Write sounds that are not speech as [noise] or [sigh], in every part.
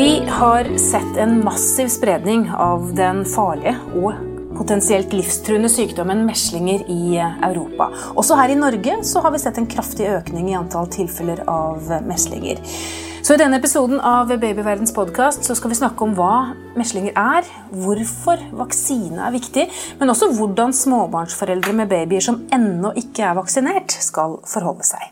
Vi har sett en massiv spredning av den farlige og potensielt livstruende sykdommen meslinger i Europa. Også her i Norge så har vi sett en kraftig økning i antall tilfeller av meslinger. Så I denne episoden av Babyverdens podkast skal vi snakke om hva meslinger er, hvorfor vaksine er viktig, men også hvordan småbarnsforeldre med babyer som ennå ikke er vaksinert, skal forholde seg.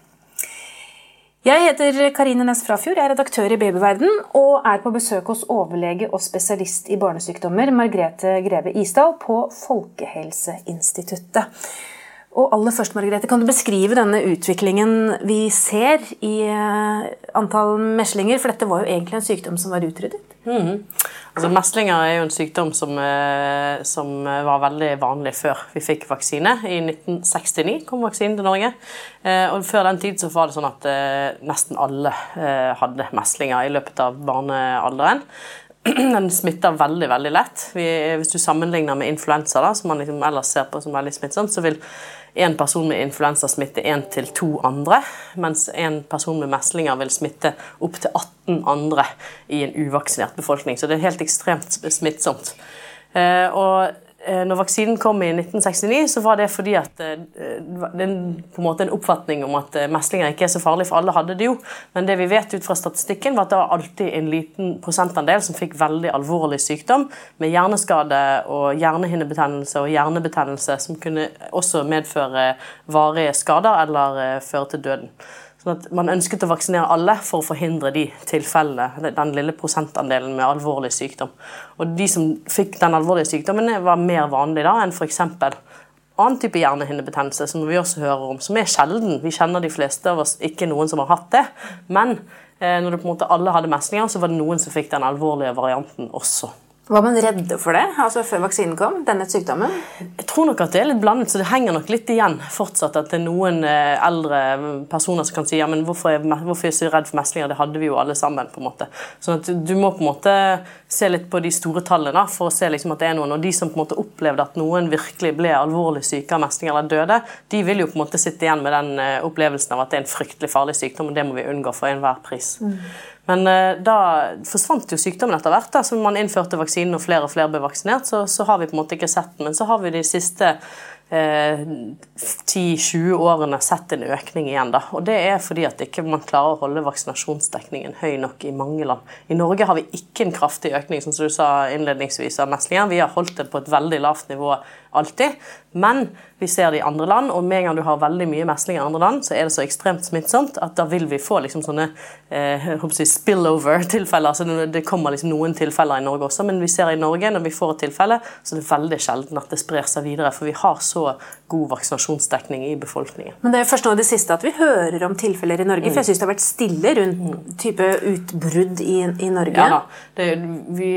Jeg heter Karine Næss Frafjord, jeg er redaktør i Babyverden og er på besøk hos overlege og spesialist i barnesykdommer Margrethe Greve Isdal på Folkehelseinstituttet. Og aller først, Margrethe, Kan du beskrive denne utviklingen vi ser i eh, antall meslinger? For dette var jo egentlig en sykdom som var utryddet. Mm. Altså, meslinger er jo en sykdom som, eh, som, var veldig vanlig før vi fikk vaksine. I 1969 kom vaksinen til Norge. Eh, og Før den tid så var det sånn at nesten alle hadde meslinger i løpet av barnealderen. [clears throat] Den smitter veldig veldig lett. hvis du sammenligner med influensa, da, som man liksom ellers ser på som veldig smittsomt, så vil én person med influensa smitte én til to andre, mens en person med meslinger vil smitte opptil 18 andre i en uvaksinert befolkning. Så det er helt ekstremt smittsomt. Eh, og når vaksinen kom i 1969, så var det fordi at eh, det er på en måte en oppfatning om at eh, meslinger ikke er så farlig, for alle hadde det jo. Men det vi vet ut fra statistikken, var at det var alltid en liten prosentandel som fikk veldig alvorlig sykdom, med hjerneskade og hjernehinnebetennelse og hjernebetennelse, som kunne også medføre varige skader eller føre til døden. Sånn at Man ønsket å vaksinere alle for å forhindre de tilfellene, den lille prosentandelen med alvorlig sykdom. Og De som fikk den alvorlige sykdommen, var mer vanlig da enn f.eks. annen type hjernehinnebetennelse, som vi også hører om, som er sjelden. Vi kjenner de fleste av oss ikke noen som har hatt det. Men eh, når det på en måte alle hadde meslinger, så var det noen som fikk den alvorlige varianten også. Var man redde for det altså før vaksinen kom? denne sykdommen? Jeg tror nok at det er litt blandet, så det henger nok litt igjen fortsatt. At det er noen eh, eldre personer som kan si ja, men hvorfor er, hvorfor er jeg så redd for meslinger? Det hadde vi jo alle sammen. på en måte. Sånn at Du må på en måte se litt på de store tallene for å se liksom at det er noen. Og de som på en måte opplevde at noen virkelig ble alvorlig syke av meslinger eller døde, de vil jo på en måte sitte igjen med den eh, opplevelsen av at det er en fryktelig farlig sykdom, og det må vi unngå for enhver pris. Mm. Men eh, da forsvant jo sykdommen etter hvert. da, så Man innførte vaksinen og flere og flere ble vaksinert. Så, så har vi på en måte ikke sett den. Men så har vi de siste eh, 10-20 årene sett en økning igjen. da, og Det er fordi at ikke man klarer å holde vaksinasjonsdekningen høy nok i mange land. I Norge har vi ikke en kraftig økning som du sa innledningsvis av meslingen. Vi har holdt det på et veldig lavt nivå alltid. Men vi ser det i andre land, og med en gang du har veldig mye mesling i andre land, så er det så ekstremt smittsomt at da vil vi få liksom sånne eh, spillover-tilfeller. altså Det kommer liksom noen tilfeller i Norge også, men vi ser i Norge når vi får et tilfelle, så det er veldig sjelden at det sprer seg videre. For vi har så god vaksinasjonsdekning i befolkningen. Men det er først nå i det siste at vi hører om tilfeller i Norge. Mm. For jeg syns det har vært stille rundt type utbrudd i, i Norge. Ja. Det, vi,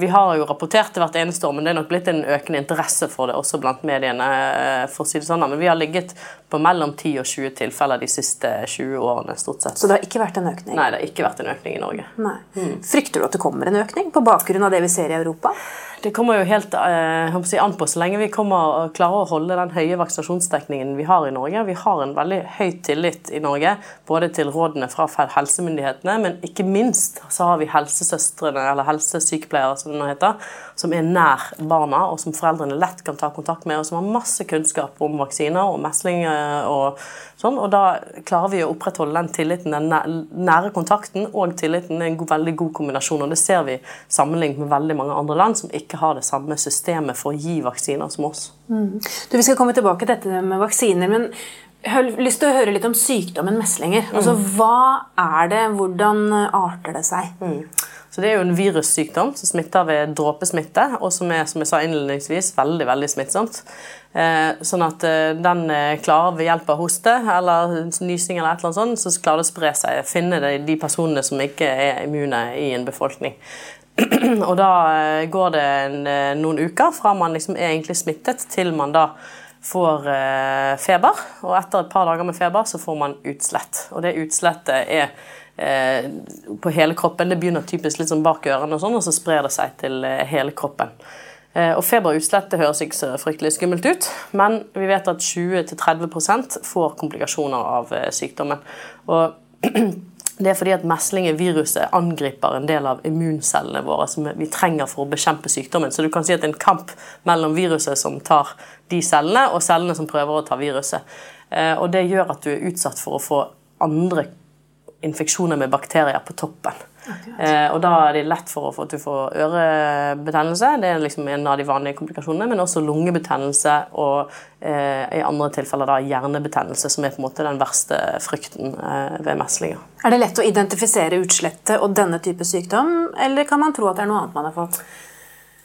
vi har jo rapportert det hvert eneste år, men det er nok blitt en økende interesse for det også blant mediene. Eh, for å si det sånn. Men vi har ligget på mellom 10 og 20 tilfeller de siste 20 årene. stort sett. Så det har ikke vært en økning? Nei, det har ikke vært en økning i Norge. Mm. Frykter du at det kommer en økning på bakgrunn av det vi ser i Europa? Det kommer jo helt eh, an på så lenge vi kommer og klarer å holde den høye vaksinasjonsdekningen vi har i Norge. Vi har en veldig høy tillit i Norge, både til rådene fra helsemyndighetene, men ikke minst så har vi helsesøstrene, eller helsesykepleiere som det nå heter, som er nær barna, og som foreldrene lett kan ta kontakt med, og som har masse kunnskap om vaksiner og mesling og sånn. Og da klarer vi å opprettholde den tilliten, den nære kontakten og tilliten. er en veldig god kombinasjon, og det ser vi sammenlignet med veldig mange andre land som ikke har det samme systemet for å gi vaksiner som oss. Mm. Du, Vi skal komme tilbake til dette med vaksiner. men jeg har lyst til å høre litt om sykdommen meslinger. Altså, mm. Hva er det? Hvordan arter det seg? Mm. Så Det er jo en virussykdom som smitter ved dråpesmitte, og som er som jeg sa innledningsvis, veldig veldig smittsomt. Eh, sånn at eh, den eh, klarer ved hjelp av hoste eller nysing eller et eller annet sånt, så klarer det å spre seg. Finne de, personene som ikke er immune i en befolkning. [clears throat] og da går det en, noen uker fra man liksom er egentlig smittet, til man da får feber. Og etter et par dager med feber så får man utslett. Og det utslettet er eh, på hele kroppen. Det begynner typisk litt sånn bak ørene, og sånn, og så sprer det seg til eh, hele kroppen. Eh, og det høres ikke så fryktelig skummelt ut, men vi vet at 20-30% får komplikasjoner av sykdommen. Og [clears throat] Det er fordi at meslingviruset angriper en del av immuncellene våre som vi trenger for å bekjempe sykdommen. Så du kan si at det er en kamp mellom viruset som tar de cellene, og cellene som prøver å ta viruset. Og det gjør at du er utsatt for å få andre infeksjoner med bakterier på toppen. Eh, og da er det lett for, at du får ørebetennelse. Det er liksom en av de vanlige komplikasjonene. Men også lungebetennelse og eh, i andre tilfeller da hjernebetennelse, som er på en måte den verste frykten eh, ved meslinger. Er det lett å identifisere utslettet og denne type sykdom, eller kan man tro at det er noe annet man har fått?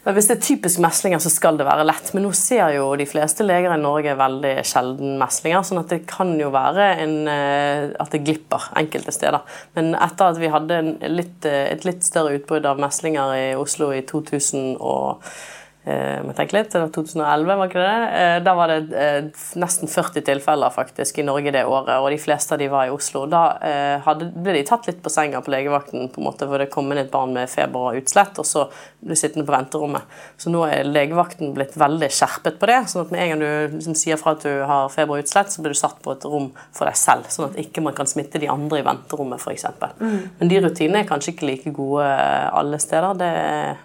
Men hvis det er typisk meslinger, så skal det være lett. Men nå ser jo de fleste leger i Norge veldig sjelden meslinger, sånn at det kan jo være en, eh, at det glipper enkelte steder. Men etter at vi hadde litt, eh, et litt større utbrudd av meslinger i Oslo i 2000 og Eh, må tenke litt, det var 2011, var ikke det? Eh, da var det eh, nesten 40 tilfeller faktisk i Norge det året, og de fleste av de var i Oslo. Da hadde, ble de tatt litt på senga på legevakten, på en måte, hvor det kom inn et barn med feber og utslett, og så ble sittende på venterommet. Så nå er legevakten blitt veldig skjerpet på det. sånn at med en gang du liksom sier fra at du har feber og utslett, så blir du satt på et rom for deg selv, sånn at ikke man kan smitte de andre i venterommet, f.eks. Mm. Men de rutinene er kanskje ikke like gode alle steder. det er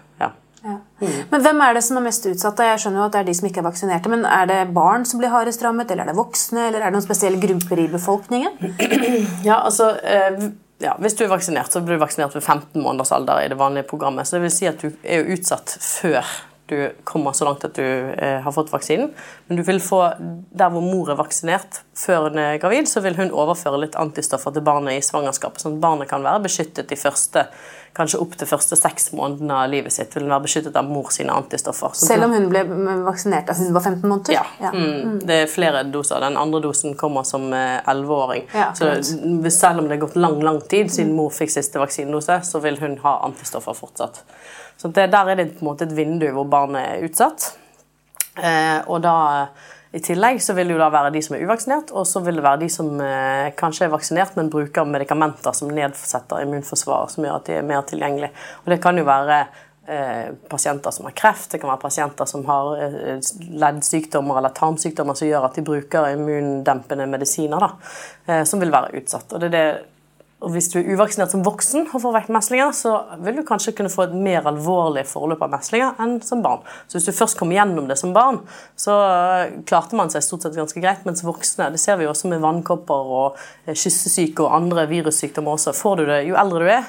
ja. Men hvem er det som er mest utsatt? Jeg skjønner jo at det er de som ikke er vaksinerte, men Er det barn som blir hardest rammet, eller er det voksne, eller er det noen spesielle grupper i befolkningen? Ja, altså... Eh, ja, hvis du er vaksinert, så blir du vaksinert ved 15 måneders alder i det vanlige programmet. Så det vil si at du er jo utsatt før du kommer så langt at du eh, har fått vaksinen. Men du vil få, der hvor mor er vaksinert før hun er gravid, så vil hun overføre litt antistoffer til barnet i svangerskapet, sånn at barnet kan være beskyttet de første kanskje opp til første seks månedene av livet sitt vil være beskyttet av mor sine antistoffer. Selv om hun ble vaksinert da hun var 15 måneder? Ja. ja. Mm. Det er flere doser. Den andre dosen kommer som 11-åring. Eh, ja, så selv om det har gått lang lang tid siden mor fikk siste vaksinedose, så vil hun ha antistoffer fortsatt. Så det, Der er det på en måte et vindu hvor barnet er utsatt. Eh, og da i tillegg så vil det jo da være de som er uvaksinert, og så vil det være de som eh, kanskje er vaksinert, men bruker medikamenter som nedsetter immunforsvaret, som gjør at de er mer tilgjengelige. Og det kan jo være eh, pasienter som har kreft, det kan være pasienter som har eh, leddsykdommer eller tarmsykdommer som gjør at de bruker immundempende medisiner, da, eh, som vil være utsatt. Og det er det og hvis du er uvaksinert som voksen og får vekk meslinger, så vil du kanskje kunne få et mer alvorlig forløp av meslinger enn som barn. Så hvis du først kom gjennom det som barn, så eh, klarte man seg stort sett ganske greit. Mens voksne, det ser vi jo også med vannkopper og eh, kyssesyke og andre virussykdommer også. Får du det, jo eldre du er,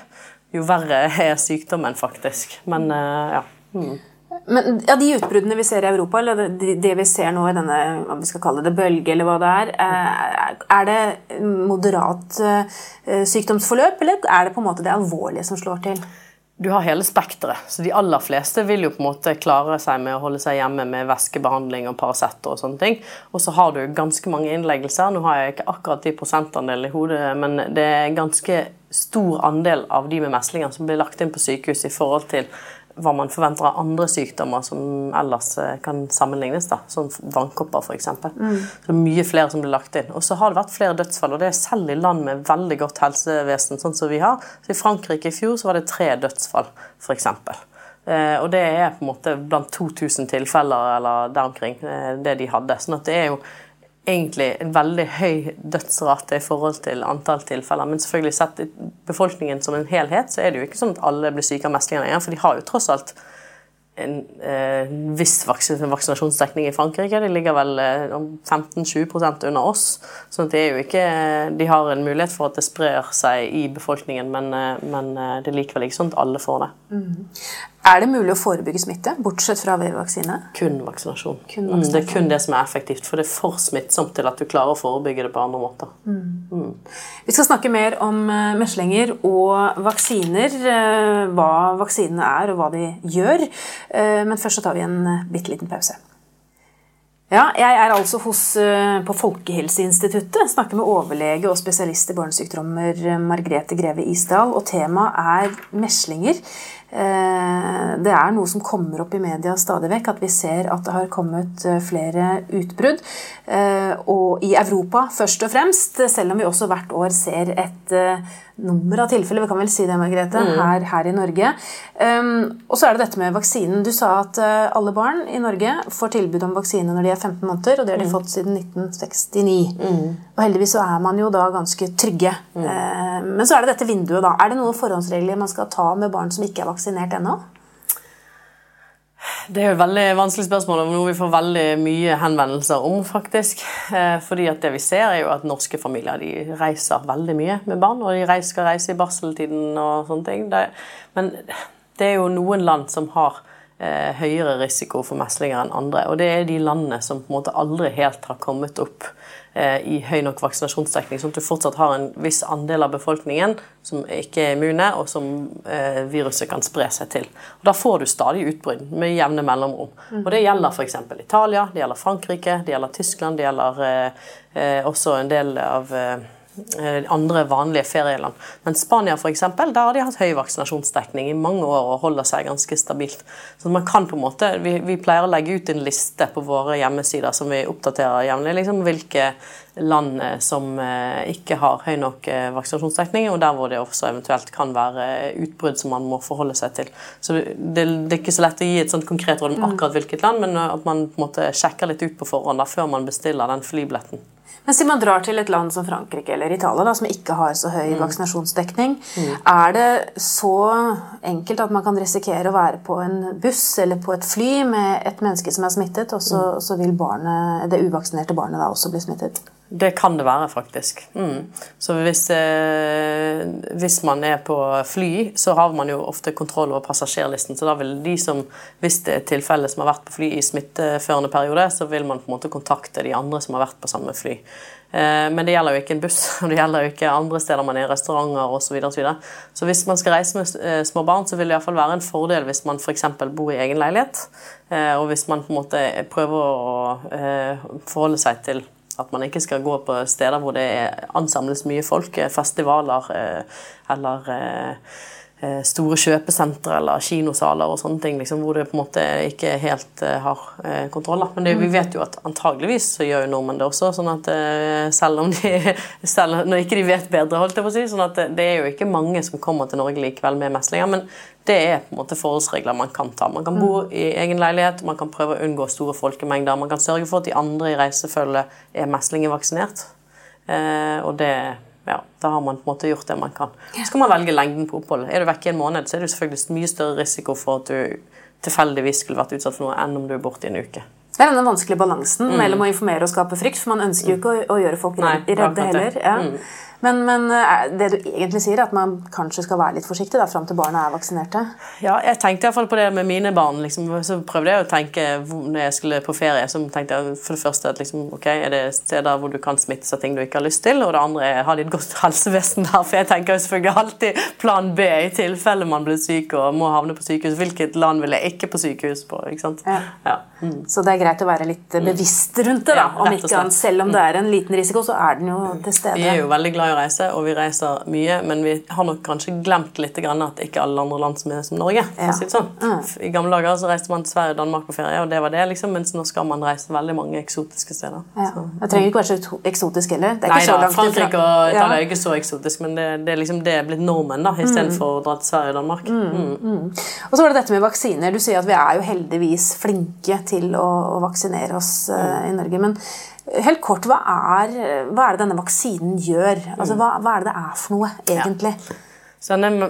jo verre er sykdommen faktisk. Men eh, ja. Hmm. Men ja, De utbruddene vi ser i Europa, eller det, vi ser nå i denne hva vi skal kalle det, bølge, eller hva det er, eh, er det moderat eh, sykdomsforløp, eller er det på en måte det alvorlige som slår til? Du har hele spekteret. Så de aller fleste vil jo på en måte klare seg med å holde seg hjemme med væskebehandling og Paracet og sånne ting. Og så har du ganske mange innleggelser. Nå har jeg ikke akkurat de prosentandel i hodet, men det er ganske stor andel av de med meslinger som blir lagt inn på sykehus i forhold til hva man forventer av andre sykdommer som ellers eh, kan sammenlignes, da, som vannkopper f.eks. Mm. Så mye flere som blir lagt inn. Og så har det vært flere dødsfall, og det er selv i land med veldig godt helsevesen, sånn som vi har. Så I Frankrike i fjor så var det tre dødsfall, f.eks. Eh, og det er på en måte blant 2000 tilfeller eller der omkring, eh, det de hadde. sånn at det er jo egentlig en veldig høy dødsrate i forhold til antall tilfeller. Men selvfølgelig sett i befolkningen som en helhet, så er det jo ikke sånn at alle blir syke av meslinger igjen. For de har jo tross alt en eh, viss vaksinasjonsdekning i Frankrike. De ligger vel eh, 15-20% under oss. Så det er jo ikke, de har en mulighet for at det sprer seg i befolkningen, men, eh, men eh, det er likevel ikke sånn at alle får det. Mm. Er det mulig å forebygge smitte, bortsett fra ved vaksine? Kun vaksinasjon. Kun vaksinasjon. Mm, det er kun det som er effektivt, for det er for smittsomt til at du klarer å forebygge det på andre måter. Mm. Mm. Vi skal snakke mer om uh, meslinger og vaksiner, uh, hva vaksinene er og hva de gjør. Uh, men først så tar vi en bitte liten pause. Ja, jeg er altså hos, på Folkehelseinstituttet. Snakker med overlege og spesialist i barnesykdommer Margrethe Greve Isdal. Og temaet er meslinger. Eh, det er noe som kommer opp i media stadig vekk, at vi ser at det har kommet eh, flere utbrudd. Eh, og i Europa først og fremst, selv om vi også hvert år ser et nummer av tilfeller, vi kan vel si det, Margrethe, mm. her, her, i Norge. og så er det dette med vaksinen. Du sa at alle barn i Norge får tilbud om vaksine når de er 15 måneder, og det har de mm. fått siden 1969. Mm. Og heldigvis så er man jo da ganske trygge. Eh, Men så er det dette vinduet, da. Er det noen forhåndsregler man skal ta med barn som ikke er vaksinert ennå? Det er jo et veldig vanskelig spørsmål og noe vi får veldig mye henvendelser om. faktisk. Eh, fordi at det vi ser er jo at Norske familier de reiser veldig mye med barn. Og de skal reise i barseltiden og sånne ting. Det, men det er jo noen land som har høyere risiko for meslinger enn andre. Og det er de landene som på en måte aldri helt har kommet opp eh, i høy nok vaksinasjonsdekning, sånn at du fortsatt har en viss andel av befolkningen som ikke er immune, og som eh, viruset kan spre seg til. Og Da får du stadig utbrudd med jevne mellomrom. Og Det gjelder f.eks. Italia, det gjelder Frankrike, det gjelder Tyskland, det gjelder eh, eh, også en del av eh, eh, andre vanlige ferieland. Men Spania for eksempel, der har de hatt høy vaksinasjonsdekning i mange år og holder seg ganske stabilt. Så man kan på en måte, Vi, vi pleier å legge ut en liste på våre hjemmesider som vi oppdaterer jevnlig. Liksom hvilke land eh, som eh, ikke har høy nok eh, vaksinasjonsdekning, og der hvor det også eventuelt kan være utbrudd som man må forholde seg til. Så det, det er ikke så lett å gi et sånt konkret råd om akkurat hvilket land, men at man på en måte sjekker litt ut på forhånd da, før man bestiller den flybilletten. Men siden man drar til et land som Frankrike eller Italia, da, som ikke har så høy vaksinasjonsdekning, er det så enkelt at man kan risikere å være på en buss eller på et fly med et menneske som er smittet, og så, så vil barnet, det uvaksinerte barnet da også bli smittet? Det kan det være, faktisk. Mm. Så hvis, eh, hvis man er på fly, så har man jo ofte kontroll over passasjerlisten. Så da vil de som, hvis det er tilfelle som har vært på fly i smitteførende periode, så vil man på en måte kontakte de andre som har vært på samme fly. Eh, men det gjelder jo ikke en buss, [laughs] og det gjelder jo ikke andre steder man er restauranter osv. Så, videre, så, videre. så hvis man skal reise med eh, små barn, så vil det i hvert fall være en fordel hvis man f.eks. bor i egen leilighet. Eh, og hvis man på en måte prøver å eh, forholde seg til at man ikke skal gå på steder hvor det ansamles mye folk, eh, festivaler eh, eller eh, store kjøpesentre eller kinosaler og sånne ting, liksom, hvor det på en måte ikke helt uh, har eh, kontroll. Men det, vi vet jo at antageligvis så gjør jo nordmenn det også, sånn at uh, selv om de [laughs] selv når ikke de vet bedre, holdt jeg på å si, sånn at det, det er jo ikke mange som kommer til Norge likevel med meslinger. men det er på en måte forholdsregler man kan ta. Man kan bo i egen leilighet, man kan prøve å unngå store folkemengder. Man kan sørge for at de andre i reisefølget er meslingvaksinert. Uh, og det ja, da har man på en måte gjort det man kan. Så kan man velge lengden på oppholdet. Er du vekke en måned, så er det selvfølgelig mye større risiko for at du tilfeldigvis skulle vært utsatt for noe, enn om du er borte i en uke. Det er denne vanskelige balansen mellom å informere og skape frykt, for man ønsker jo ikke å, å gjøre folk Nei, redde det. heller. Ja. Men, men eh, det du egentlig sier, er at man kanskje skal være litt forsiktig da, fram til barna er vaksinerte? Ja, jeg tenkte i hvert fall på det med mine barn. Liksom, så prøvde jeg å tenke når jeg skulle på ferie. Så tenkte jeg for det første at liksom, ok, er det steder hvor du kan smittes av ting du ikke har lyst til? Og det andre er har de et godt [laughs] helsevesen der? For jeg tenker jo selvfølgelig alltid plan B i tilfelle man blir syk og må havne på sykehus. Hvilket land vil jeg ikke på sykehus på? ikke sant? Ja. Ja. Så det er greit å være litt eh, bevisst rundt det. da, Ja, om ikke. Selv om det er en liten risiko, så er den jo til stede. Vi er jo veldig glad i å reise, og vi reiser mye, men vi har nok kanskje glemt litt at ikke alle andre land som er som Norge. Ja. si sånn. I gamle dager så reiste man til Sverige og Danmark på ferie, og det var det, liksom, mens nå skal man reise veldig mange eksotiske steder. Ja. Det trenger ikke være så eksotisk heller. Det er Nei ikke så langt. Frankrike og Italia er ikke så eksotisk, men det, det, er liksom, det er blitt normen da, istedenfor å dra til Sverige og Danmark. Mm. Og så var det dette med vaksiner. Du sier at vi er jo heldigvis flinke til å, å vaksinere oss uh, i Norge. Men helt kort, hva er, hva er det denne vaksinen gjør? Altså, hva, hva er det det er for noe, egentlig? Så denne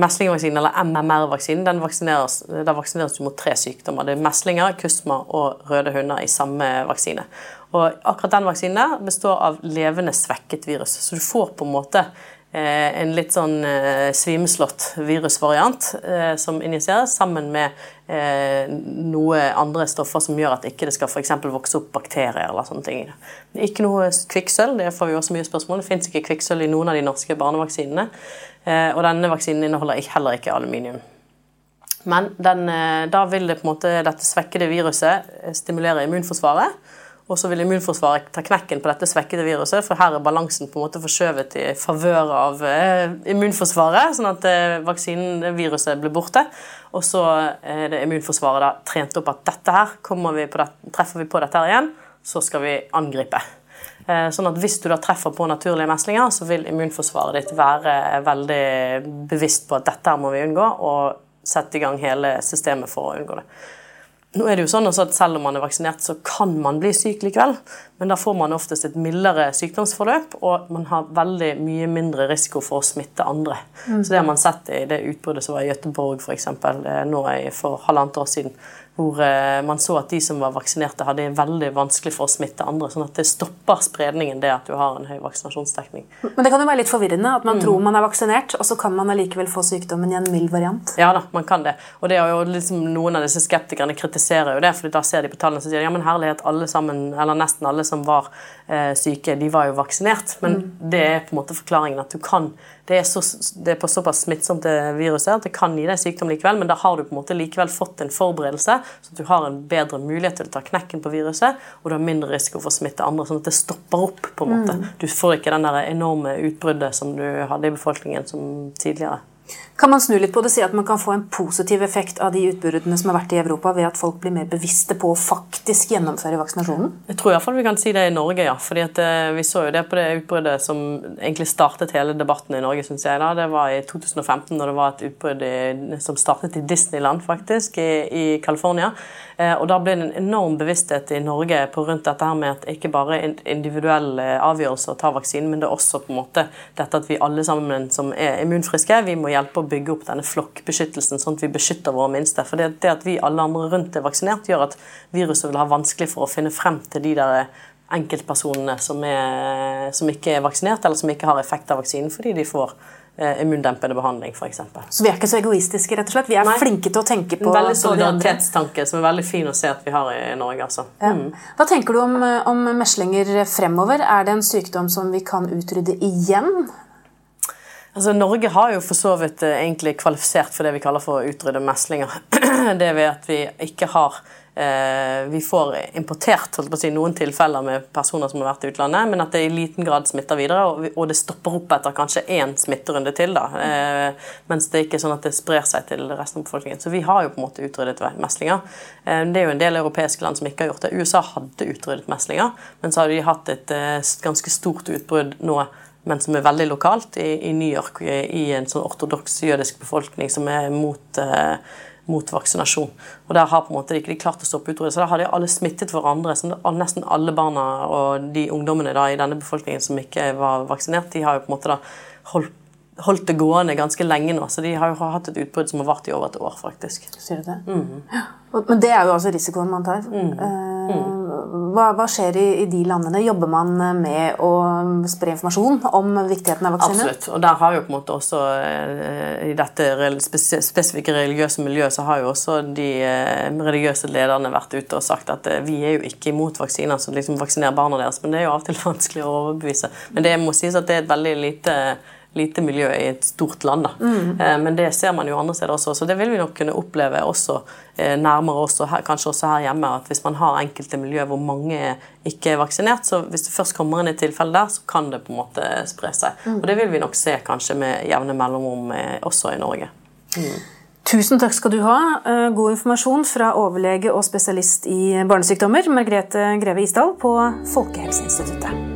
meslingvaksinen, eller MMR-vaksinen, den vaksineres, der vaksineres mot tre sykdommer. Det er meslinger, kusma og røde hunder i samme vaksine. Og akkurat den vaksinen består av levende svekket virus. Så du får på en måte en litt sånn svimslått svimeslått virusvariant eh, som injiseres sammen med eh, noe andre stoffer som gjør at ikke det skal for vokse opp bakterier eller sånne ting. Ikke noe kvikksølv, det får vi også mye spørsmål. Det fins ikke kvikksølv i noen av de norske barnevaksinene. Eh, og denne vaksinen inneholder heller ikke aluminium. Men den, eh, da vil det på en måte, dette svekkede viruset eh, stimulere immunforsvaret. Og så vil immunforsvaret ta knekken på dette svekkede viruset, for her er balansen på en måte forskjøvet i favør av eh, immunforsvaret, sånn at eh, vaksineviruset blir borte. Og så er det immunforsvaret da trent opp at dette her, vi det, treffer vi på dette her igjen, så skal vi angripe. Eh, Sånn at Hvis du da treffer på naturlige meslinger, så vil immunforsvaret ditt være veldig bevisst på at dette her må vi unngå, og sette i gang hele systemet for å unngå det. Nå er det jo sånn at Selv om man er vaksinert, så kan man bli syk likevel. Men da får man oftest et mildere sykdomsforløp, og man har veldig mye mindre risiko for å smitte andre. Mm. Så Det har man sett i det utbruddet som var i Gøteborg for eksempel, nå for halvannet år siden hvor eh, man så at de som var vaksinerte, hadde veldig vanskelig for å smitte andre. sånn at det stopper spredningen, det at du har en høy vaksinasjonsdekning. Men det kan jo være litt forvirrende at man mm. tror man er vaksinert, og så kan man allikevel få sykdommen i en mild variant? Ja da, man kan det. Og det er jo liksom, noen av disse skeptikerne kritiserer jo det, for da ser de på tallene og sier ja, men herlighet, alle sammen, eller nesten alle som var eh, syke, de var jo vaksinert. Men mm. det er på en måte forklaringen at du kan det er, så, det er på såpass smittsomt det viruset at det kan gi deg sykdom likevel, men da har du på en måte likevel fått en forberedelse, så at du har en bedre mulighet til å ta knekken på viruset, og du har mindre risiko for å smitte andre, sånn at det stopper opp. på en måte. Mm. Du får ikke den der enorme utbruddet som du hadde i befolkningen som tidligere. Kan man snu litt på det og si at man kan få en positiv effekt av de utbruddene som har vært i Europa, ved at folk blir mer bevisste på å faktisk gjennomføre vaksinasjonen? Jeg tror iallfall vi kan si det i Norge, ja. Fordi eh, Vi så jo det på det utbruddet som egentlig startet hele debatten i Norge, syns jeg. da. Det var i 2015, når det var et utbrudd som startet i Disneyland, faktisk, i, i California. Eh, og da ble det en enorm bevissthet i Norge på rundt dette her med at ikke bare individuell eh, avgjørelse å ta vaksinen, men det er også på en måte dette at vi alle sammen som er immunfriske, vi må hjelpe å bygge opp denne flokkbeskyttelsen, sånn at vi beskytter våre minste. For det, det at vi alle andre rundt er vaksinert, gjør at viruset vil ha vanskelig for å finne frem til de der enkeltpersonene som, er, som ikke er vaksinert, eller som ikke har effekt av vaksinen fordi de får Eh, immundempende behandling, f.eks. Så vi er ikke så egoistiske, rett og slett? Vi er Nei. flinke til å tenke på En veldig solidaritetstanke som er veldig fin å se at vi har i Norge. altså. Mm. Hva tenker du om, om, meslinger fremover? Er det en sykdom som vi kan utrydde igjen? Altså, Norge har jo for så vidt eh, egentlig kvalifisert for det vi kaller for å utrydde meslinger. [clears throat] det ved at vi ikke har Eh, vi får importert si, noen tilfeller med personer som har vært i utlandet, men at det i liten grad smitter videre, og, det stopper opp etter kanskje én smitterunde til. da, eh, Mens det ikke er sånn at det sprer seg til resten av befolkningen. Så vi har jo på en måte utryddet meslinger. Eh, det er jo en del europeiske land som ikke har gjort det. USA hadde utryddet meslinger, men så har de hatt et ganske stort utbrudd nå men som er veldig lokalt, i, i New York, i en sånn ortodoks jødisk befolkning som er mot eh, mot vaksinasjon. Og Der har på en måte de ikke klart å stoppe utryddet, Så da har de alle smittet hverandre. så Nesten alle barna og de ungdommene da, i denne befolkningen som ikke var vaksinert, de har jo på en måte da holdt, holdt det gående ganske lenge nå. Så de har jo hatt et utbrudd som har vart i over et år, faktisk. Sier du det? Mm. Ja. Men det er jo altså risikoen man tar. Mm. Mm. Hva, hva, skjer i, i, de landene? Jobber man med å spre informasjon om viktigheten av vaksiner? Absolutt. Og der har jo på en måte også eh, i dette spesifikke religiøse miljøet så har jo også de eh, religiøse lederne vært ute og sagt at eh, vi er jo ikke imot vaksiner, så liksom vaksiner barna deres. Men det er jo av og til [laughs] vanskelig å overbevise. Men det må sies at det er et veldig lite lite miljø i et stort land. Mm. Eh, men det ser man jo andre steder også, så det vil vi nok kunne oppleve også eh, nærmere oss, og kanskje også her hjemme. At hvis man har enkelte miljøer hvor mange ikke er vaksinert, så hvis det først kommer inn et tilfelle der, så kan det på en måte spre seg. Mm. Og det vil vi nok se kanskje med jevne mellomrom eh, også i Norge. Mm. Tusen takk skal du ha. God informasjon fra overlege og spesialist i barnesykdommer, Margrethe Greve Isdal på Folkehelseinstituttet.